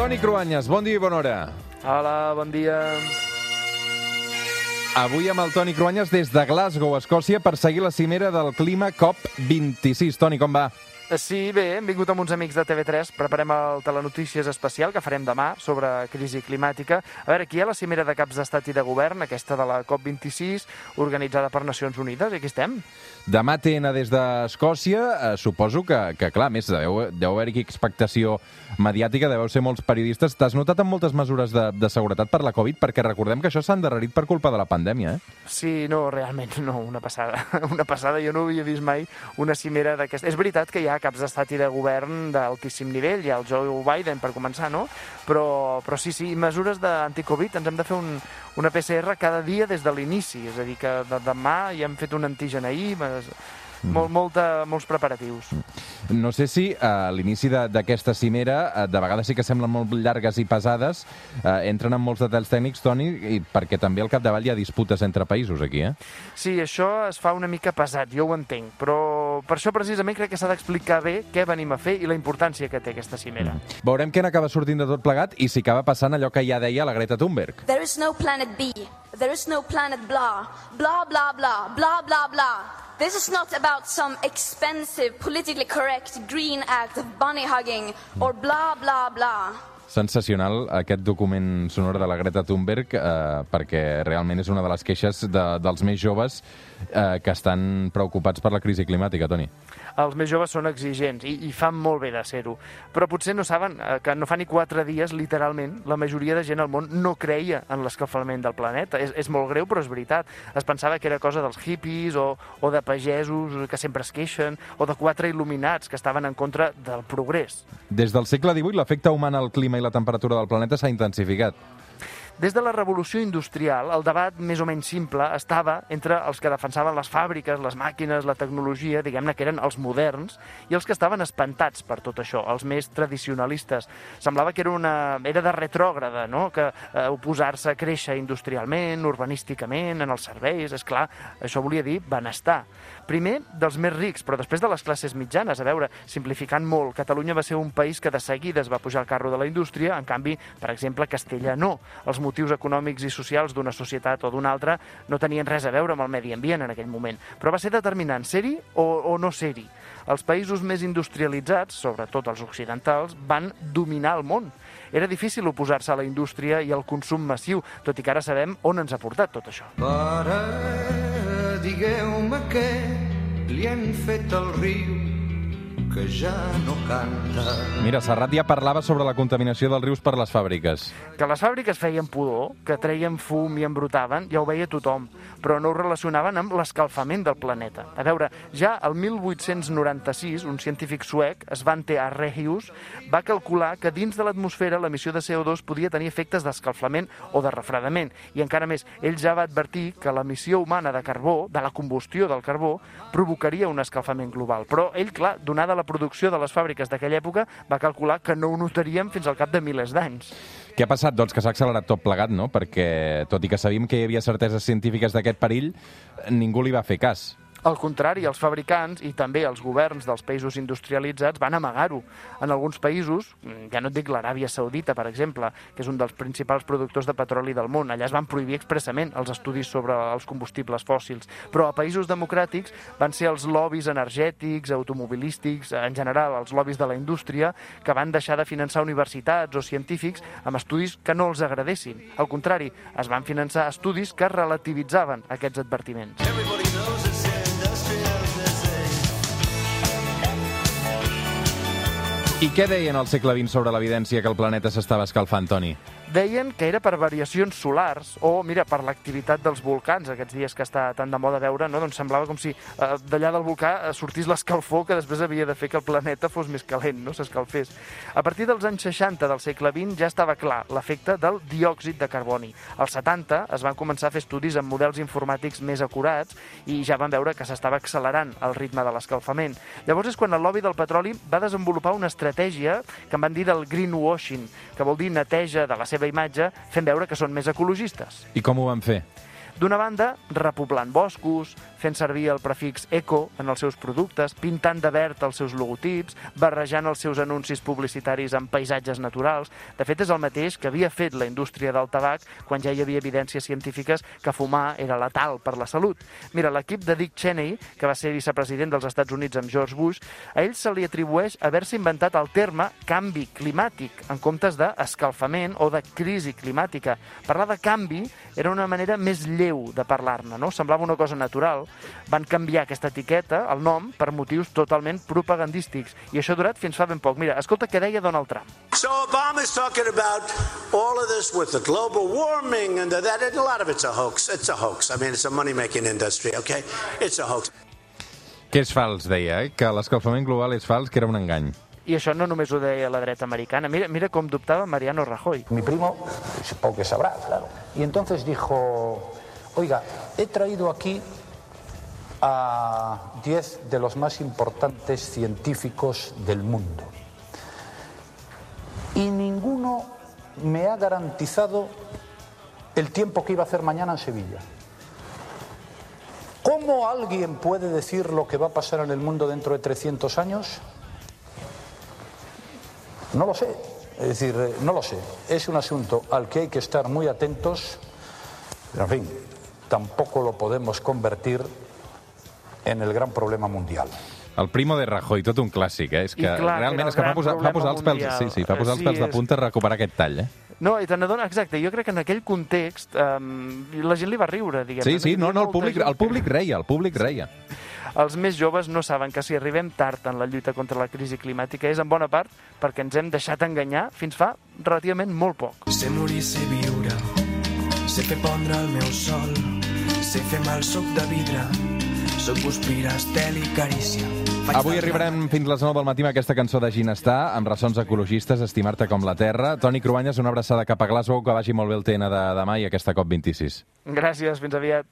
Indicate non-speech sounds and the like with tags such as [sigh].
Toni Cruanyes, bon dia i bona hora. Hola, bon dia. Avui amb el Toni Cruanyes des de Glasgow, Escòcia, per seguir la cimera del clima COP26. Toni, com va? Eh, sí, bé, hem vingut amb uns amics de TV3, preparem el Telenotícies especial que farem demà sobre crisi climàtica. A veure, aquí hi ha la cimera de caps d'estat i de govern, aquesta de la COP26, organitzada per Nacions Unides, i aquí estem. Demà TN des d'Escòcia, eh, suposo que, que clar, més, deu, deu haver-hi expectació mediàtica, deveu ser molts periodistes. T'has notat amb moltes mesures de, de seguretat per la Covid? Perquè recordem que això s'ha endarrerit per culpa de la pandèmia, eh? Sí, no, realment no, una passada. [laughs] Una passada, jo no havia vist mai una cimera d'aquesta. És veritat que hi ha caps d'estat i de govern d'altíssim nivell, hi ha el Joe Biden per començar, no? Però, però sí, sí, mesures d'anticovid, ens hem de fer un, una PCR cada dia des de l'inici, és a dir, que de, demà ja hem fet un antigen ahir, Mm. Molt, molta, molts preparatius. No sé si a l'inici d'aquesta cimera, uh, de vegades sí que semblen molt llargues i pesades, uh, entren en molts detalls tècnics, Toni, i perquè també al capdavall hi ha disputes entre països aquí, eh? Sí, això es fa una mica pesat, jo ho entenc, però per això precisament crec que s'ha d'explicar bé què venim a fer i la importància que té aquesta cimera. Mm. Veurem què n'acaba sortint de tot plegat i si acaba passant allò que ja deia la Greta Thunberg. There is no planet B. There is no planet blah. Blah, blah, blah. Blah, blah, blah. This is not about some expensive, politically correct green act of bunny hugging or blah, blah, blah. Sensacional aquest document sonor de la Greta Thunberg eh, perquè realment és una de les queixes de, dels més joves eh, que estan preocupats per la crisi climàtica, Toni els més joves són exigents i, i fan molt bé de ser-ho. Però potser no saben eh, que no fa ni quatre dies, literalment, la majoria de gent al món no creia en l'escalfament del planeta. És, és molt greu, però és veritat. Es pensava que era cosa dels hippies o, o de pagesos que sempre es queixen o de quatre il·luminats que estaven en contra del progrés. Des del segle XVIII, l'efecte humà al clima i la temperatura del planeta s'ha intensificat. Des de la revolució industrial, el debat més o menys simple estava entre els que defensaven les fàbriques, les màquines, la tecnologia, diguem-ne que eren els moderns, i els que estaven espantats per tot això, els més tradicionalistes. Semblava que era, una, era de retrògrada, no? que eh, oposar-se a créixer industrialment, urbanísticament, en els serveis, és clar, això volia dir benestar. Primer dels més rics, però després de les classes mitjanes. A veure, simplificant molt, Catalunya va ser un país que de seguida es va pujar al carro de la indústria, en canvi, per exemple, Castella no. Els motius econòmics i socials d'una societat o d'una altra no tenien res a veure amb el medi ambient en aquell moment. Però va ser determinant ser-hi o, o no ser-hi. Els països més industrialitzats, sobretot els occidentals, van dominar el món. Era difícil oposar-se a la indústria i al consum massiu, tot i que ara sabem on ens ha portat tot això. Pare, digueu-me què li han fet al riu que ja no canta. Mira, Serrat ja parlava sobre la contaminació dels rius per les fàbriques. Que les fàbriques feien pudor, que treien fum i embrutaven, ja ho veia tothom, però no ho relacionaven amb l'escalfament del planeta. A veure, ja el 1896, un científic suec, Svante Arrhenius, va calcular que dins de l'atmosfera l'emissió de CO2 podia tenir efectes d'escalfament o de refredament. I encara més, ell ja va advertir que l'emissió humana de carbó, de la combustió del carbó, provocaria un escalfament global. Però ell, clar, donada la producció de les fàbriques d'aquella època, va calcular que no ho notaríem fins al cap de milers d'anys. Què ha passat? Doncs que s'ha accelerat tot plegat, no? Perquè, tot i que sabíem que hi havia certeses científiques d'aquest perill, ningú li va fer cas. Al contrari, els fabricants i també els governs dels països industrialitzats van amagar-ho. En alguns països, ja no et dic l'Aràbia Saudita, per exemple, que és un dels principals productors de petroli del món, allà es van prohibir expressament els estudis sobre els combustibles fòssils. Però a països democràtics van ser els lobbies energètics, automobilístics, en general els lobbies de la indústria, que van deixar de finançar universitats o científics amb estudis que no els agradessin. Al contrari, es van finançar estudis que relativitzaven aquests advertiments. Everybody knows I què deien al segle XX sobre l'evidència que el planeta s'estava escalfant, Toni? Deien que era per variacions solars o, mira, per l'activitat dels volcans, aquests dies que està tan de moda veure, no? doncs semblava com si eh, d'allà del volcà eh, sortís l'escalfor que després havia de fer que el planeta fos més calent, no s'escalfés. A partir dels anys 60 del segle XX ja estava clar l'efecte del diòxid de carboni. Als 70 es van començar a fer estudis amb models informàtics més acurats i ja van veure que s'estava accelerant el ritme de l'escalfament. Llavors és quan el lobby del petroli va desenvolupar una estratègia que en van dir del greenwashing, que vol dir neteja de la seva seva imatge fent veure que són més ecologistes. I com ho van fer? D'una banda, repoblant boscos, fent servir el prefix eco en els seus productes, pintant de verd els seus logotips, barrejant els seus anuncis publicitaris amb paisatges naturals. De fet, és el mateix que havia fet la indústria del tabac quan ja hi havia evidències científiques que fumar era letal per la salut. Mira, l'equip de Dick Cheney, que va ser vicepresident dels Estats Units amb George Bush, a ell se li atribueix haver-se inventat el terme canvi climàtic en comptes d'escalfament o de crisi climàtica. Parlar de canvi era una manera més lleu de parlar-ne, no? Semblava una cosa natural. Van canviar aquesta etiqueta, el nom, per motius totalment propagandístics. I això ha durat fins fa ben poc. Mira, escolta què deia Donald Trump. So Obama's talking about all of this with the global warming and that, and a lot of it's a hoax. It's a hoax. I mean, it's a money-making industry, okay? It's a hoax. Que és fals, deia, eh? que l'escalfament global és fals, que era un engany. I això no només ho deia la dreta americana. Mira, mira com dubtava Mariano Rajoy. Mi primo, supongo que sabrá, claro. Y entonces dijo, oiga, he traído aquí a 10 de los más importantes científicos del mundo. Y ninguno me ha garantizado el tiempo que iba a hacer mañana en Sevilla. ¿Cómo alguien puede decir lo que va a pasar en el mundo dentro de 300 años? No lo sé. Es decir, eh, no lo sé. Es un asunto al que hay que estar muy atentos. Pero, en fin, tampoco lo podemos convertir en el gran problema mundial. El primo de Rajoy, tot un clàssic, eh? És que I clar, que realment és que fa posar, fa posar els pèls, mundial. sí, sí, fa posar els Sí, pèls de és- punta recuperar aquest tall, eh? No, i te n'adones, exacte, jo crec que en aquell context um, la gent li va riure, diguem Sí, sí, no, no, el públic, gent el públic reia, el públic reia. Els més joves no saben que si arribem tard en la lluita contra la crisi climàtica és en bona part perquè ens hem deixat enganyar fins fa relativament molt poc. Sé morir, sé viure, sé fer pondre el meu sol, sé fer mal soc de vidre, soc guspira, estel i carícia. Faig Avui arribarem fins les 9 del matí amb aquesta cançó de Ginestar, amb ressons ecologistes, Estimar-te com la terra. Toni Cruanyes, una abraçada cap a Glasgow, que vagi molt bé el TN de demà i aquesta COP26. Gràcies, fins aviat.